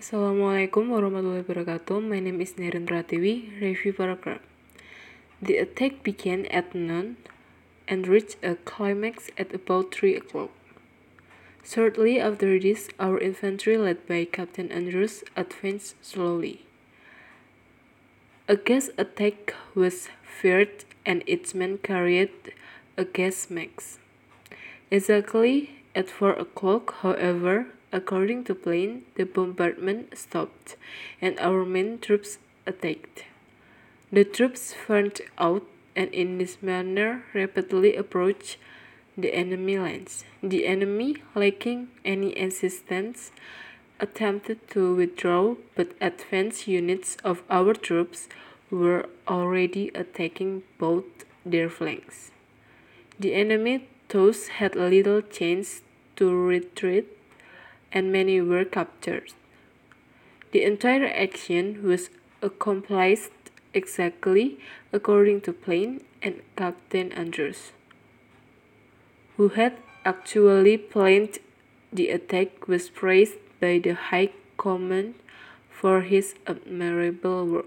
Assalamualaikum warahmatullahi wabarakatuh. My name is Naren Pratiwi, review paragraph. The attack began at noon and reached a climax at about 3 o'clock. Shortly after this, our infantry, led by Captain Andrews, advanced slowly. A gas attack was feared and its men carried a gas mask. Exactly at 4 o'clock, however, according to plan, the bombardment stopped and our main troops attacked. The troops fanned out and in this manner rapidly approached the enemy lines. The enemy, lacking any assistance, attempted to withdraw, but advance units of our troops were already attacking both their flanks. The enemy thus had little chance to retreat, and many were captured. The entire action was accomplished exactly according to plan, and Captain Andrews, who had actually planned the attack, was praised by the High Command for his admirable work.